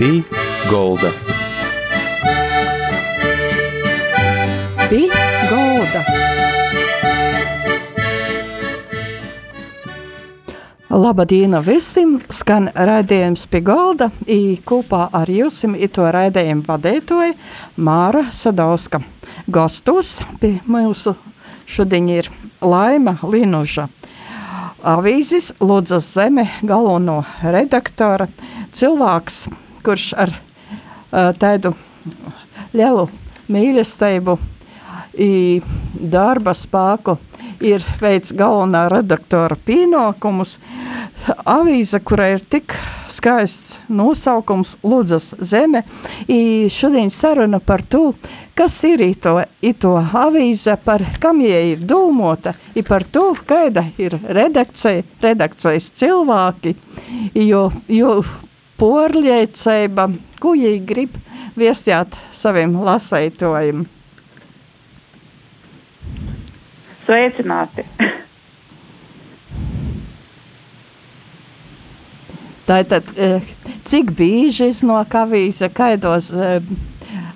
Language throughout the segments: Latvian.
Pī Golda. Pī Golda. Labdien visiem! Skan raidījums pie galda. Kopā ar jums ir to raidījumu vadītāja Māra Sadauska. Gastos pie mūsu šodien ir Laima Linuža. Avīzes Ludzas Zeme galveno redaktora cilvēks, kurš ar uh, tādu lielu mīlestību darba spēku ir veids galvenā redaktora pienākumus. Avīze, kurai ir tik skaists nosaukums Ludzas zeme, i šodien saruna par to, kas ir ito, ito avīze, par kam jie ir domota, i par to, kāda ir redakcija, redakcijas cilvēki, jo, jo porliecība, ko jie grib viestjāt saviem lasētojiem. Sveicināti! Tātad, eh, cik bieži iznāk avīze, kaidos eh,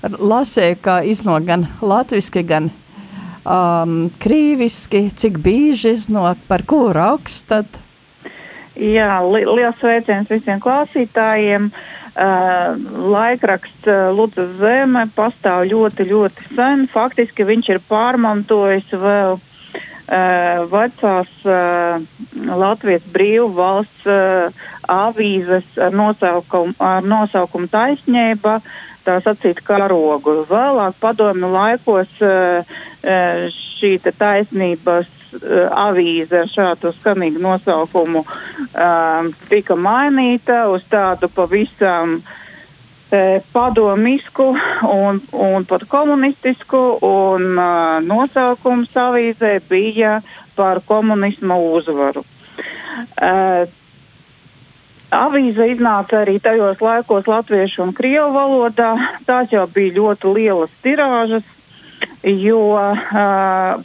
lasēju, kā iznāk gan latviski, gan um, krīviski, cik bieži iznāk, par ko rakstat? Jā, li liels sveiciens visiem klausītājiem. Uh, laikraksts uh, Lūdzu Zeme pastāv ļoti, ļoti sen. Faktiski viņš ir pārmantojis vēl uh, Uh, vecās uh, Latvijas brīvu valsts uh, avīzes ar nosaukumu, ar nosaukumu taisnība, tā sacīt karogu. Vēlāk padomju laikos šī taisnības avīze ar šādu skanīgu nosaukumu tika mainīta uz tādu pavisam E, padomisku un, un pat komunistisku, un uh, nosaukums avīzē bija par komunisma uzvaru. Uh, avīze iznāca arī tajos laikos latviešu un krievu valodā. Tās jau bija ļoti lielas tirāžas, jo uh,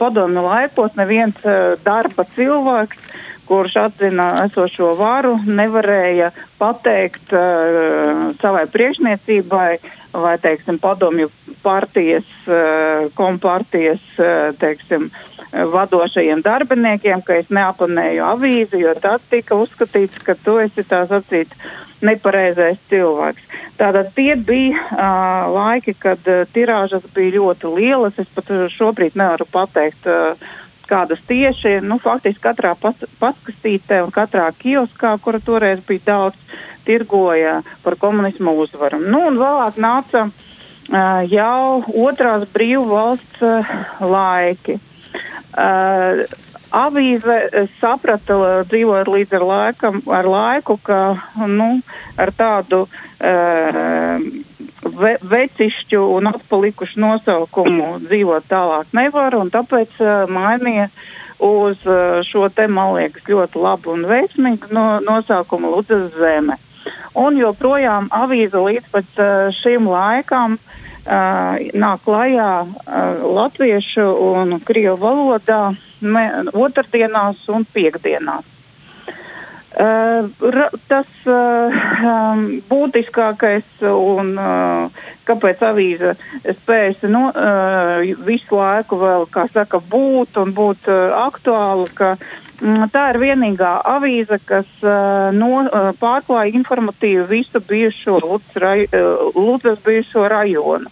padomju laikos neviens uh, darba cilvēks kurš atzina esošo varu, nevarēja pateikt uh, savai priekšniecībai vai, teiksim, padomju partijas, uh, kompartijas, uh, teiksim, vadošajiem darbiniekiem, ka es neapanēju avīzi, jo tad tika uzskatīts, ka tu esi tā sacīt nepareizais cilvēks. Tātad tie bija uh, laiki, kad uh, tirāžas bija ļoti lielas. Es pat šobrīd nevaru pateikt, uh, kādas tieši, nu, faktiski katrā pas, paskastītē un katrā kioskā, kura toreiz bija daudz, tirgoja par komunismu uzvaru. Nu, un vēlāk nāca uh, jau otrās brīvu valsts uh, laiki. Uh, avīze saprata, dzīvojot līdz ar, laikam, ar laiku, ka nu, ar tādu uh, ve vecišķu un atpalikušu nosaukumu dzīvot tālāk nevar, un tāpēc uh, mainīja uz uh, šo te, man liekas, ļoti labu un veiksmīgu no, nosaukumu Ludzas zeme. Un joprojām avīze līdz pat uh, šim laikam uh, nāk klajā uh, latviešu un krievu valodā me, otrdienās un piekdienās. Uh, tas uh, um, būtiskākais un uh, kāpēc avīze spējas no, uh, visu laiku vēl, kā saka, būt un būt uh, aktuāla, ka mm, tā ir vienīgā avīze, kas uh, no, uh, pārklāja informatīvi visu bijušo Ludzas uh, bijušo rajonu.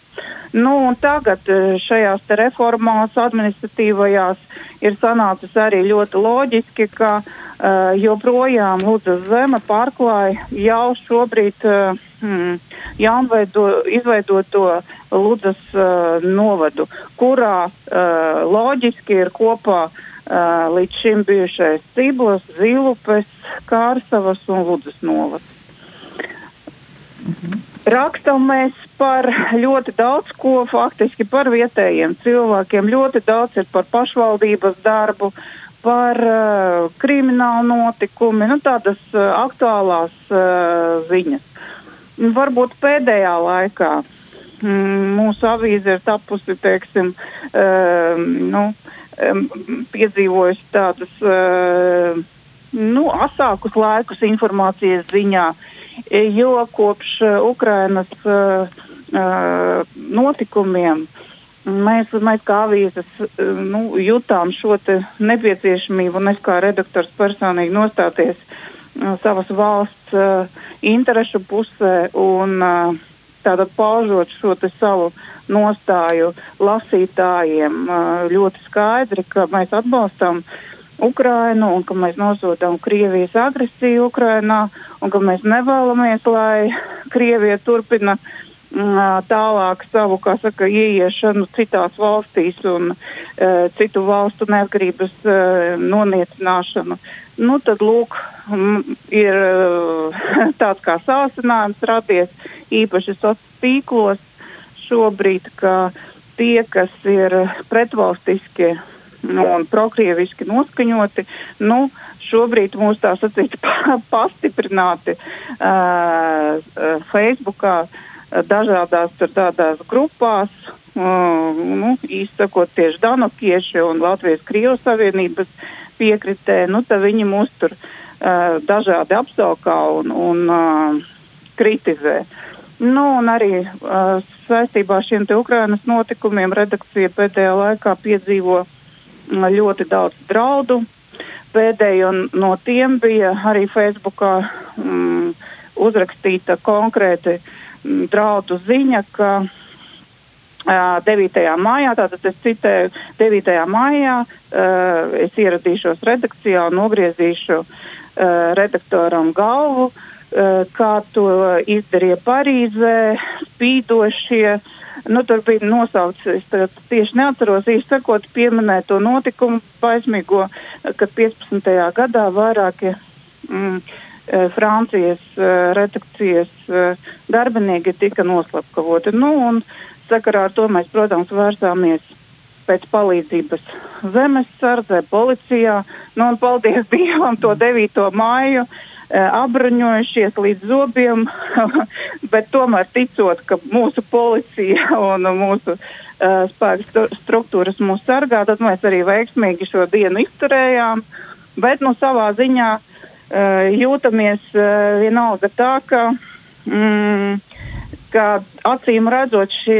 Nu, tagad šajās reformās administratīvajās ir sanācis arī ļoti loģiski, ka uh, joprojām Ludzas zeme pārklāja jau šobrīd uh, hmm, jaunveido, izveidoto Ludzas uh, novadu, kurā uh, loģiski ir kopā uh, līdz šim bijušais Ciblas, Zilupes, Kārsavas un Ludzas novads. Mhm. Rakstam mēs par ļoti daudz ko, faktiski par vietējiem cilvēkiem. Ļoti daudz ir par pašvaldības darbu, par uh, kriminālu notikumu, nu tādas uh, aktuālās uh, ziņas. Varbūt pēdējā laikā mm, mūsu avīze ir tapusi, teiksim, uh, nu, um, piedzīvojusi tādas, uh, nu, asākus laikus informācijas ziņā. Uh, jo kopš Ukrainas notikumiem mēs, mēs kā avīzes nu, jutām šo nepieciešamību, un es kā redaktors personīgi nostāties savas valsts interešu pusē un tātad paužot šo savu nostāju lasītājiem ļoti skaidri, ka mēs atbalstam Ukrainu un ka mēs nosodām Krievijas agresiju Ukrainā un ka mēs nevēlamies, lai Krievija turpina tālāk savu, kā saka, ieiešanu citās valstīs un uh, citu valstu neatkarības uh, noniecināšanu. Nu, tad, lūk, ir uh, tāds kā sāsinājums radies īpaši sociālos tīklos šobrīd, ka tie, kas ir pretvalstiski nu, un prokrieviski noskaņoti, nu, šobrīd mūs tā sacīt pastiprināti uh, Facebookā dažādās tur tādās grupās, uh, nu, īstakot tieši Danokieši un Latvijas Krievas Savienības piekritē, nu, tad viņi mūs tur uh, dažādi apsaukā un, un uh, kritizē. Nu, un arī uh, saistībā ar šiem Ukrainas notikumiem redakcija pēdējā laikā piedzīvo uh, ļoti daudz draudu. Pēdējo no tiem bija arī Facebookā um, uzrakstīta konkrēti um, draudu ziņa, ka uh, 9. maijā, tātad es citēju, 9. maijā uh, es ieradīšos redakcijā un nogriezīšu uh, redaktoram galvu. Uh, kā to izdarīja Parīzē, spīdošie. Nu, tur bija nosaukts, es tieši neatceros, īsti sakot, pieminēt to notikumu baismīgo, kad 15. gadā vairākie mm, Francijas uh, redakcijas uh, darbinieki tika noslapkavoti. Nu, un sakarā ar to mēs, protams, vērsāmies pēc palīdzības zemes sardzē, policijā. Nu, un paldies Dievam to 9. māju. Eh, apbruņojušies līdz zobiem, bet tomēr ticot, ka mūsu policija un mūsu uh, spēku struktūras mūs sargā, tad mēs arī veiksmīgi šo dienu izturējām. Bet nu savā ziņā uh, jūtamies uh, vienalga tā, ka, mm, ka acīm redzot šī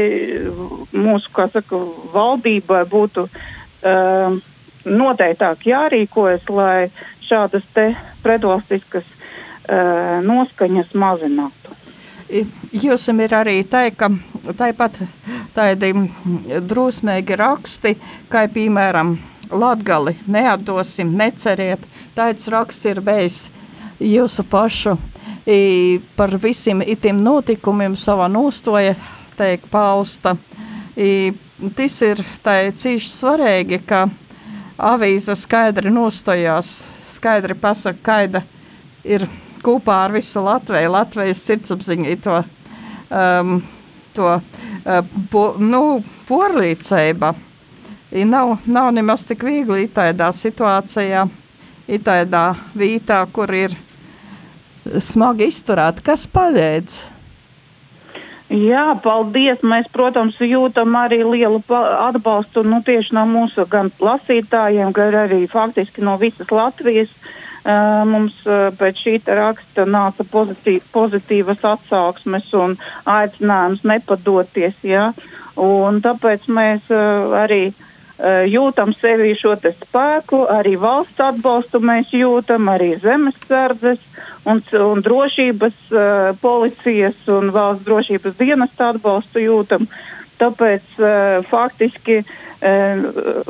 mūsu, saka, valdībai būtu uh, noteiktāk jārīkojas, lai šādas pretvalstiskas uh, noskaņas mazinātu. Jūs ir arī tā, ka tāpat tādi drusmīgi raksti, kā piemēram Latgali neatdosim, neceriet. Tāds raksts ir bijis jūsu pašu i, par visiem itim notikumiem savā nostoja, teik, pausta. I, tas ir cīši svarīgi, ka avīze skaidri nostojās, skaidri pasaka, kaida ir kopā ar visu Latviju, Latvijas sirdsapziņai to, um, to uh, po, nu, porlīdzība. Nav, nav nemaz tik viegli tādā situācijā, tādā vītā, kur ir smagi izturēt. Kas palīdz? Jā, paldies. Mēs, protams, jūtam arī lielu atbalstu nu, tieši no mūsu gan lasītājiem, gan arī faktiski no visas Latvijas. Uh, Mums pēc šī raksta nāca pozitīv, pozitīvas atsauksmes un aicinājums nepadoties, ja? un tāpēc mēs arī jūtam sevi šo spēku, arī valsts atbalstu mēs jūtam, arī zemesardzes un, un drošības uh, policijas un valsts drošības dienesta atbalstu jūtam. Tāpēc uh, faktiski, uh,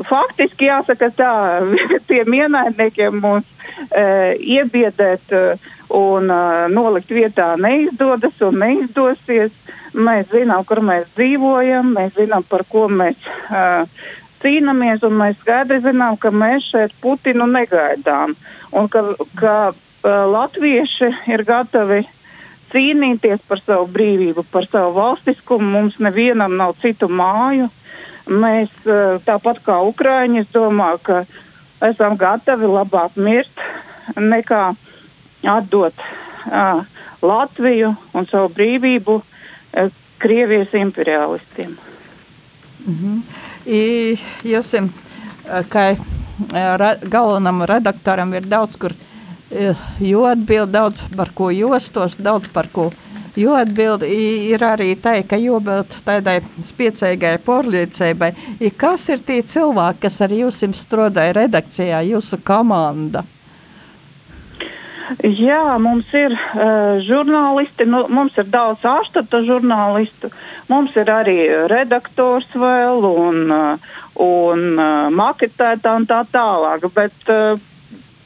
faktiski jāsaka tā, tiem ienaidniekiem mūs uh, iebiedēt uh, un uh, nolikt vietā neizdodas un neizdosies. Mēs zinām, kur mēs dzīvojam, mēs zinām, par ko mēs uh, cīnāmies, un mēs skaidri zinām, ka mēs šeit Putinu negaidām. Un ka, ka uh, latvieši ir gatavi cīnīties par savu brīvību, par savu valstiskumu. Mums nevienam nav citu māju. Mēs uh, tāpat kā Ukraiņi, es domāju, ka esam gatavi labāk mirt nekā atdot uh, Latviju un savu brīvību uh, Krievijas imperialistiem. Mm -hmm. I, jūs, kā ra, galvenam redaktoram ir daudz kur jo atbild daudz par ko jostos, daudz par ko. Jo atbildi ir arī tā, ka jābūt tādai spēcīgai porliecībai. Kas ir tie cilvēki, kas ar jums strādāja redakcijā, jūsu komanda? Jā, mums ir uh, žurnālisti, nu, mums ir daudz ārštata žurnālistu, mums ir arī redaktors vēl un, uh, un uh, maketētā un tā tālāk, bet, uh,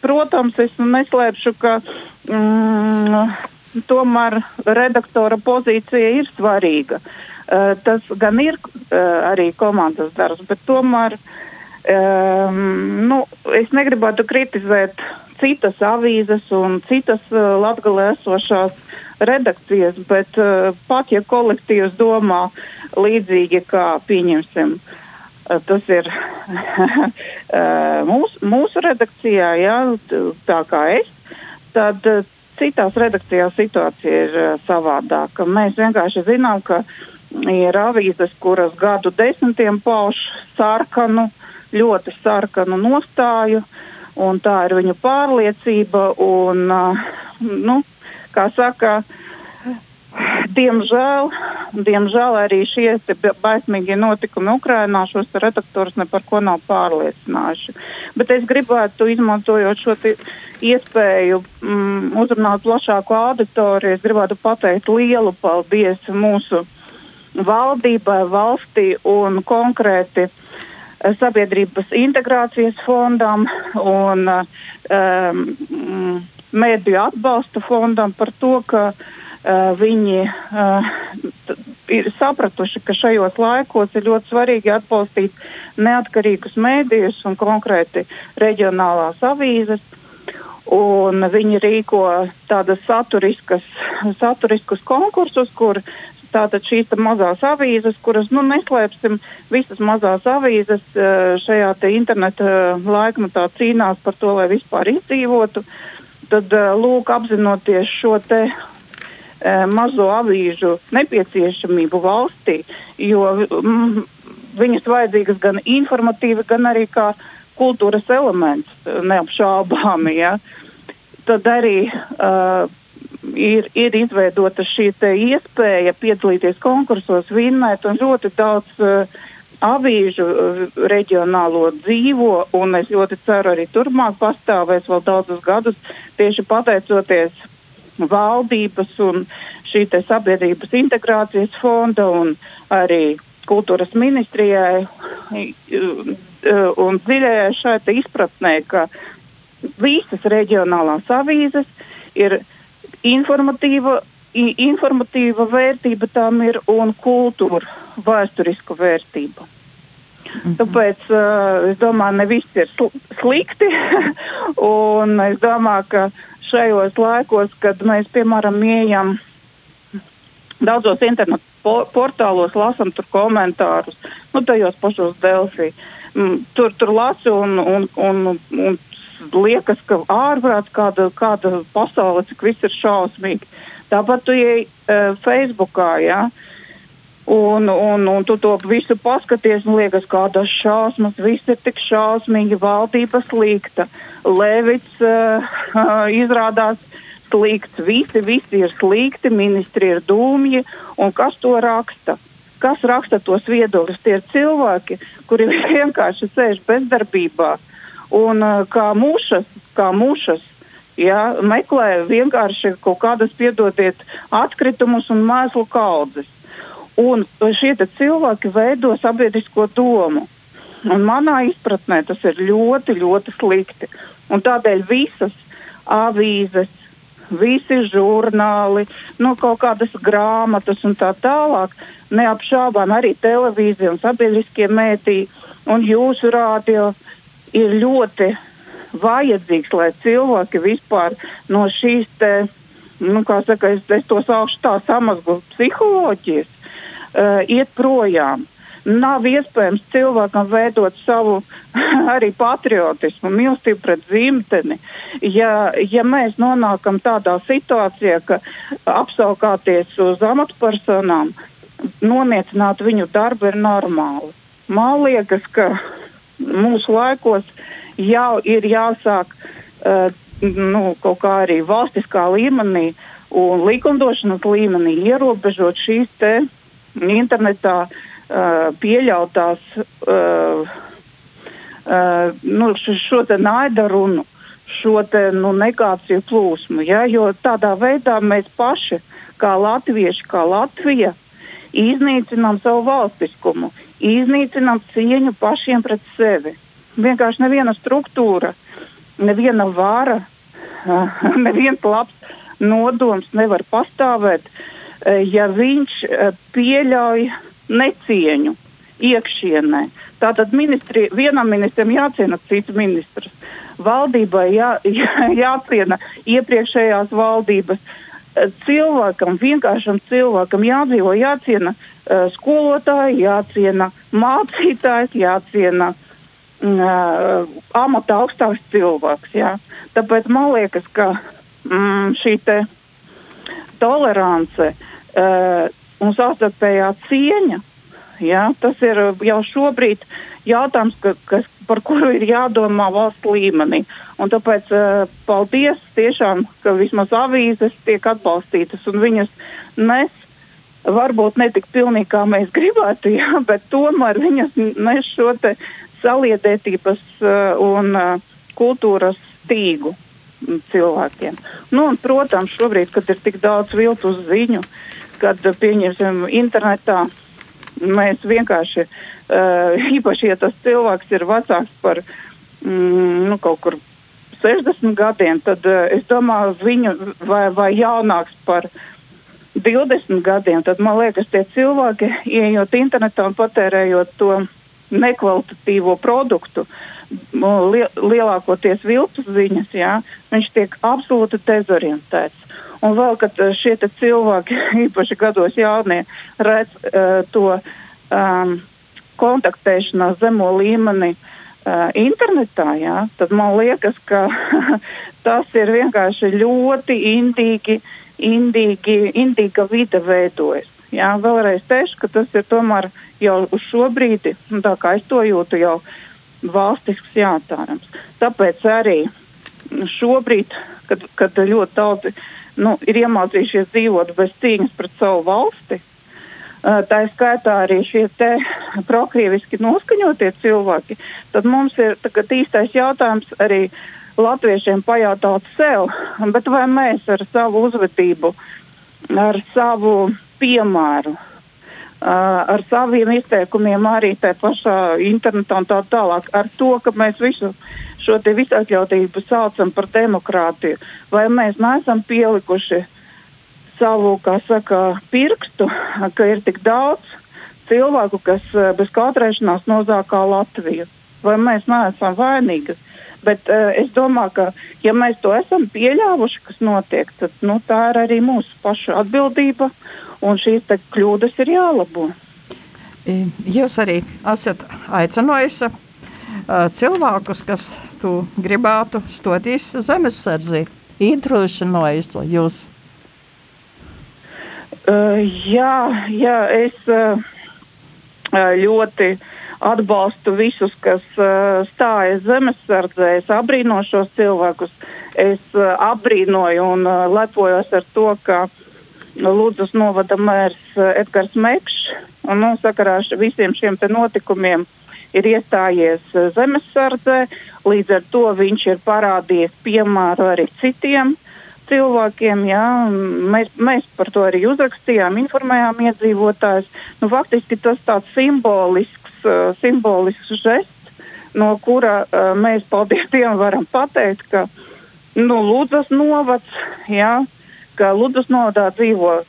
protams, es neslēpšu, ka mm, tomēr redaktora pozīcija ir svarīga. Uh, tas gan ir uh, arī komandas darbs, bet tomēr um, nu, es negribētu kritizēt citas avīzes un citas uh, latgalē esošās redakcijas, bet uh, pat ja kolektīvs domā līdzīgi kā pieņemsim. Uh, tas ir mūsu, mūsu redakcijā, jā, tā kā es, tad citās redakcijās situācija ir savādāka. Mēs vienkārši zinām, ka ir avīzes, kuras gadu desmitiem pauž sarkanu, ļoti sarkanu nostāju, uh, un tā ir viņu pārliecība, un, nu, kā saka, diemžēl, diemžēl arī šie baismīgie notikumi Ukrainā šos redaktorus ne par ko nav pārliecinājuši. Bet es gribētu, izmantojot šo iespēju mm, uzrunāt plašāku auditoriju, es gribētu pateikt lielu paldies mūsu valdībai, valstī un konkrēti uh, sabiedrības integrācijas fondam un um, mēdīju atbalsta fondam par to, ka uh, viņi uh, ir sapratuši, ka šajos laikos ir ļoti svarīgi atbalstīt neatkarīgus mēdījus un konkrēti reģionālās avīzes. Un viņi rīko tādas saturiskas, saturiskus konkursus, kur Tātad šīs mazās avīzes, kuras, nu, neslēpsim, visas mazās avīzes eh, šajā te interneta eh, laikmatā cīnās par to, lai vispār izdzīvotu, tad, eh, lūk, apzinoties šo te mazo avīžu nepieciešamību valstī, jo mm, viņas vajadzīgas gan informatīvi, gan arī kā kultūras elements, neapšaubāmi, ja. Tad arī uh, ir, ir izveidota šī iespēja piedalīties konkursos, vinnēt un ļoti daudz uh, avīžu uh, reģionālo dzīvo, un es ļoti ceru arī turpmāk pastāvēs vēl daudzus gadus tieši pateicoties valdības un šī te sabiedrības integrācijas fonda un arī kultūras ministrijai un dziļajai šai izpratnē, ka visas reģionālās avīzes ir informatīva, informatīva vērtība tam ir un kultūra, vēsturiska vērtība. -hmm. Tāpēc uh, es domāju, ne viss ir sl slikti. un es domāju, ka šajos laikos, kad mēs, piemēram, ieejam daudzos internetu po portālos, lasam tur komentārus, nu, tajos pašos Delfī. Mm, tur, tur lasu un, un, un, un liekas, ka ārprāts kāda, kāda pasaule, cik viss ir šausmīgi. Tāpat tu ej uh, Facebookā, jā. Ja? Un, un, un tu to visu paskaties, un liekas, kādas šausmas, viss ir tik šausmīgi, valdība slikta, Levits uh, uh, izrādās slikts, visi, visi ir slikti, ministri ir dūmji, un kas to raksta? Kas raksta tos viedokļus? Tie ir cilvēki, kuri vienkārši sēž bezdarbībā. Uh, un uh, kā mušas, kā mušas, ja, meklē vienkārši kaut kādas, piedodiet, atkritumus un mēslu kaudzes. Un šie cilvēki veido sabiedrisko domu. Un manā izpratnē tas ir ļoti, ļoti slikti. Un tādēļ visas avīzes, visi žurnāli, nu, kaut kādas grāmatas un tā tālāk, neapšaubām arī televīzija un sabiedriskie mētī un jūsu rādio ir ļoti vajadzīgs, lai cilvēki vispār no šīs te, nu, kā saka, es, es to saukšu tā samazgu psiholoģijas, uh, iet projām. Nav iespējams cilvēkam veidot savu arī patriotismu, mīlestību pret dzimteni. Ja, ja mēs nonākam tādā situācijā, ka apsaukāties uz amatpersonām, noniecināt viņu darbu ir normāli. Man liekas, ka mūsu laikos jau ir jāsāk uh, nu, kaut kā arī valstiskā līmenī un likumdošanas līmenī ierobežot šīs te internetā uh, pieļautās uh, uh, nu, šo te naida runu, šo te nu, negāciju plūsmu, ja, jo tādā veidā mēs paši, kā latvieši, kā Latvija, iznīcinām savu valstiskumu, iznīcinām cieņu pašiem pret sevi. Vienkārši neviena struktūra, neviena vara, uh, neviens labs nodoms nevar pastāvēt, uh, ja viņš uh, pieļauj necieņu iekšienē. Tātad ministri, vienam ministram jāciena cits ministrs. Valdībai jā, jā, jāciena iepriekšējās valdības. Cilvēkam, vienkāršam cilvēkam jādzīvo, jāciena uh, skolotāji, jāciena mācītājs, jāciena uh, amata augstāks cilvēks. Jā. Tāpēc man liekas, ka mm, šī tolerance uh, un savstarpējā cieņa Ja? Tas ir uh, jau šobrīd jautājums, ka, kas, par kuru ir jādomā valsts līmenī. Un tāpēc uh, paldies tiešām, ka vismaz avīzes tiek atbalstītas un viņas nes. Varbūt ne tik pilnīgi, kā mēs gribētu, jā, bet tomēr viņas nes šo saliedētības uh, un uh, kultūras tīgu cilvēkiem. Nu, un, protams, šobrīd, kad ir tik daudz viltus ziņu, kad, pieņemsim, internetā Mēs vienkārši, uh, īpaši, ja tas cilvēks ir vecāks par mm, nu, kaut kur 60 gadiem, tad uh, es domāju, viņu vai, vai jaunāks par 20 gadiem, tad man liekas, tie cilvēki, ieejot internetā un patērējot to nekvalitatīvo produktu, li lielākoties viltus ziņas, jā, viņš tiek absolūti dezorientēts. Un vēl, kad eh, šie cilvēki, īpaši gados jaunie, redz uh, to um, kontaktēšanās zemo līmeni uh, internetā, jā, tad man liekas, ka tas ir vienkārši ļoti indīgi, indīgi, indīga vide veidojas. Jā, vēlreiz teikšu, ka tas ir tomēr jau uz šo brīdi, nu, tā kā es to jūtu, jau valstisks jātājums. Tāpēc arī šobrīd, kad, kad ļoti daudzi nu, ir iemācījušies dzīvot bez cīņas pret savu valsti. Tā ir skaitā arī šie prokrieviski noskaņotie cilvēki. Tad mums ir tagad īstais jautājums arī latviešiem pajautāt sev, bet vai mēs ar savu uzvedību, ar savu piemēru, ar saviem izteikumiem arī tajā pašā internetā un tā tālāk, ar to, ka mēs visu šo te visatļautību saucam par demokrātiju, vai mēs neesam pielikuši savu, kā saka, pirkstu, ka ir tik daudz cilvēku, kas eh, bez kautrēšanās nozākā Latviju. Vai mēs neesam vainīgi? Bet uh, es domāju, ka ja mēs to esam pieļāvuši, kas notiek, tad nu, tā ir arī mūsu pašu atbildība un šīs kļūdas ir jālabo. Jūs arī esat aicinājusi cilvēkus, kas tu gribētu stoties zemesardzi, iedrošinājis jūs? Uh, jā, jā, es uh, ļoti atbalstu visus, kas uh, stājas zemesardzē. Es abrīnoju šos cilvēkus. Es uh, abrīnoju un uh, lepojos ar to, ka Lūdzas novada mērs uh, Edgars Mekšs nu, sakarā visiem šiem notikumiem uh, ir iestājies eh, zemesardzē, līdz ar to viņš ir parādījis piemēru arī citiem cilvēkiem. Jā, mēs, mēs par to arī uzrakstījām, informējām iedzīvotājus. Nu, faktiski tas tāds simbolisks, uh, simbolisks žests, no kura uh, mēs paldies Dievam varam pateikt, ka nu, Lūdzas novads, jā, ka Lūdzas novadā dzīvo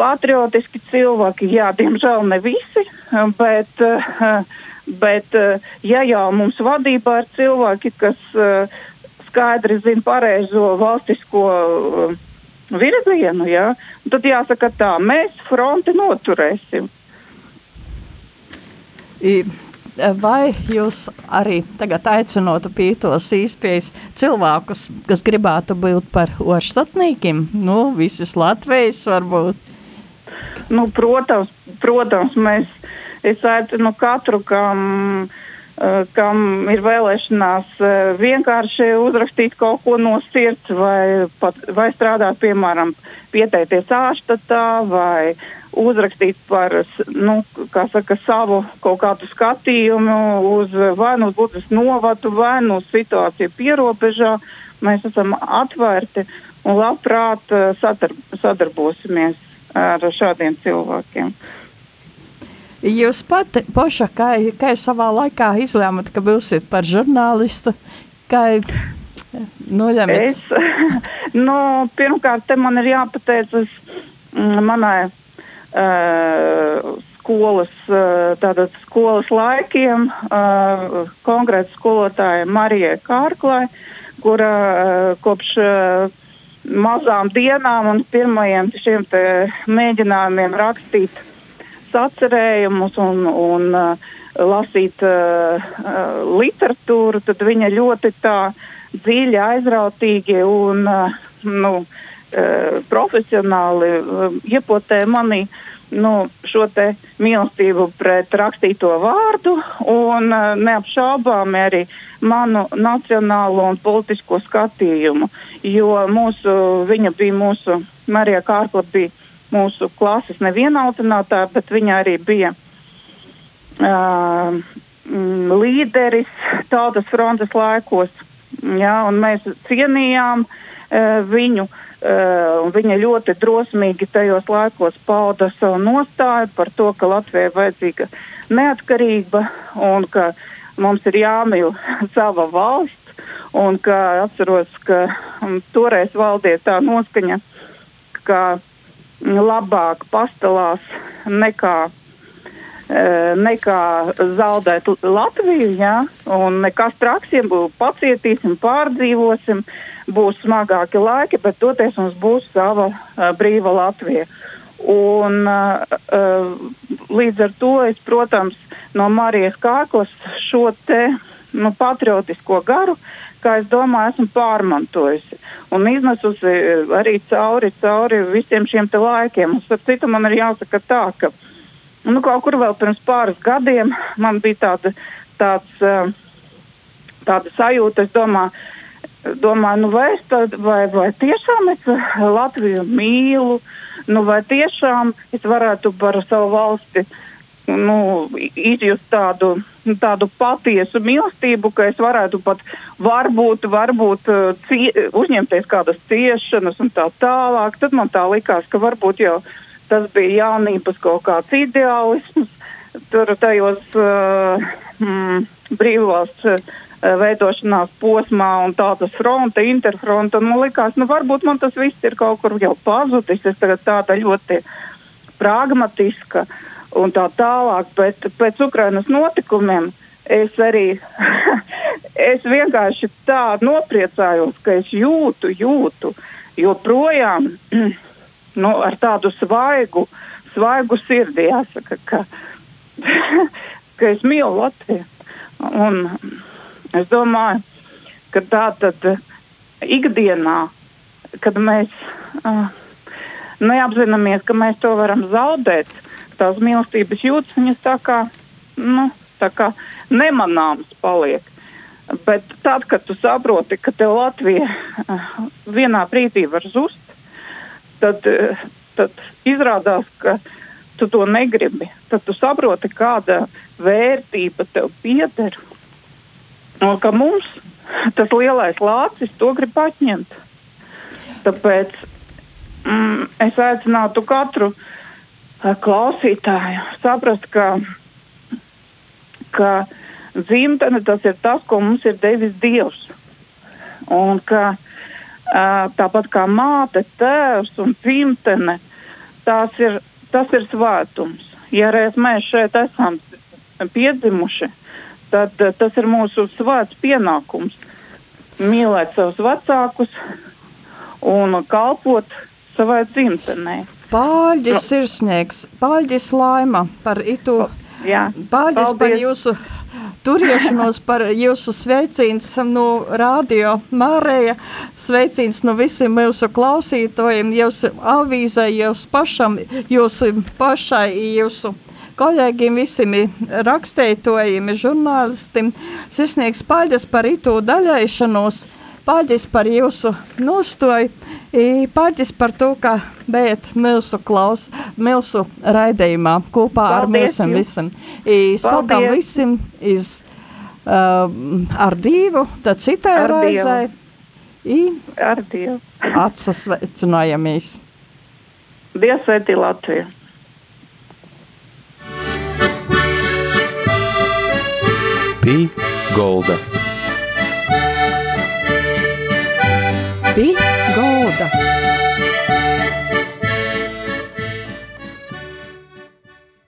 patriotiski cilvēki, jā, diemžēl ne visi, bet uh, Bet, eh, ja jau mums vadībā ir cilvēki, kas eh, skaidri zina pareizo valstisko eh, virzienu, ja, tad jāsaka tā, mēs fronti noturēsim. I, vai jūs arī tagad aicinotu pītos īspējas cilvēkus, kas gribētu būt par orštatnīkiem? Nu, visus Latvijas varbūt. Nu, protams, protams, mēs es aicinu katru, kam uh, kam ir vēlēšanās uh, vienkārši uzrakstīt kaut ko no sirds vai, pat, vai strādāt, piemēram, pieteikties ārštatā vai uzrakstīt par, nu, saka, savu kaut kādu skatījumu uz vai nu uz Budas novatu, vai nu uz situāciju pierobežā. Mēs esam atvērti un labprāt sadar sadarbosimies ar šādiem cilvēkiem. Jūs pati, Poša, kā, kā savā laikā izlēmat, ka būsiet par žurnālistu, kā noļemat? Es, nu, pirmkārt, te man ir jāpateicas mm, manai uh, skolas, uh, tātad skolas laikiem, uh, konkrēti skolotāja Marijai Kārklai, kura uh, kopš uh, mazām dienām un pirmajiem šiem mēģinājumiem rakstīt sacerējumus un, un uh, lasīt uh, uh, literatūru, tad viņa ļoti tā dziļi, aizrautīgi un uh, nu, uh, profesionāli uh, iepotē manī nu, šo te mīlestību pret rakstīto vārdu un uh, neapšaubām arī manu nacionālo un politisko skatījumu, jo mūsu, viņa bija mūsu, Marija Kārkla bija mūsu klases neviena autonātā, bet viņa arī bija uh, līderis tautas frontes laikos. Jā, mēs cienījām uh, viņu, uh, viņa ļoti drosmīgi tajos laikos pauda savu nostāju par to, ka Latvijai vajadzīga neatkarība un ka mums ir jāmīl sava valsts, un ka atceros, ka um, toreiz valdīja tā noskaņa, ka labāk pastelās nekā, e, nekā zaudēt Latviju, jā, un nekas traksiem būs pacietīsim, pārdzīvosim, būs smagāki laiki, bet toties mums būs sava uh, brīva Latvija. Un uh, līdz ar to es, protams, no Marijas Kāklas šo te nu, patriotisko garu kā es domāju, esmu pārmantojusi un iznesusi eh, arī cauri, cauri visiem šiem laikiem. Un, starp citu, man ir jāsaka tā, ka, nu, kaut kur vēl pirms pāris gadiem man bija tāda, tāds, eh, tāda sajūta, es domāju, domāju, nu vai, tad, vai, vai tiešām es Latviju mīlu, nu vai tiešām es varētu par savu valsti nu, izjust tādu, tādu patiesu mīlestību, ka es varētu pat varbūt, varbūt uh, cie, uzņemties kādas ciešanas un tā tālāk. Tad man tā likās, ka varbūt jau tas bija jaunības kaut kāds ideālisms. Tur tajos uh, mm, brīvās uh, veidošanās posmā un tādas fronte, interfronte. Man likās, nu varbūt man tas viss ir kaut kur jau pazudis. Es tagad tāda ļoti pragmatiska. Uh, un tā tālāk, bet pēc Ukrainas notikumiem es arī, es vienkārši tā nopriecājos, ka es jūtu, jūtu, joprojām, nu, ar tādu svaigu, svaigu sirdi jāsaka, ka, ka es mīlu Latviju. Un es domāju, ka tā tad ikdienā, kad mēs uh, neapzināmies, ka mēs to varam zaudēt, uh, tās mīlestības jūtas, viņas tā kā, nu, tā kā nemanāmas paliek. Bet tad, kad tu saproti, ka tev Latvija eh, vienā brīdī var zust, tad, eh, tad izrādās, ka tu to negribi. Tad tu saproti, kāda vērtība tev pieder. Un ka mums tas lielais lācis to grib atņemt. Tāpēc mm, es aicinātu katru uh, klausītāju saprast, ka, ka dzimtene tas ir tas, ko mums ir devis Dievs. Un ka tāpat kā māte, tēvs un dzimtene, tas ir, tas ir svētums. Ja reiz mēs šeit esam piedzimuši, tad tas ir mūsu svēts pienākums mīlēt savus vecākus un kalpot savai dzimtenei. Pāļģis no. sirsnieks, Pāļģis laima par itu. Jā. Pāļģis par jūsu turiešanos, par jūsu sveicīns no radio Mārēja, sveicīns no visiem mūsu klausītojiem, jūsu avīzē, jūsu pašam, jūsu pašai, jūsu kolēģiem, visiem rakstētojiem, žurnālistiem. Sirsnīgs paldies par itu daļaišanos. Paldies par jūsu nostoju, paldies par to, ka bijat mūsu klaus, mūsu raidījumā kopā paldies ar mums visiem. Sakam visiem iz, uh, ar divu, tad citai ar raizai. I ar Dievu. Atsasveicinājamies. Dievs sveitī Latviju. Pī Golda. Pī Golda.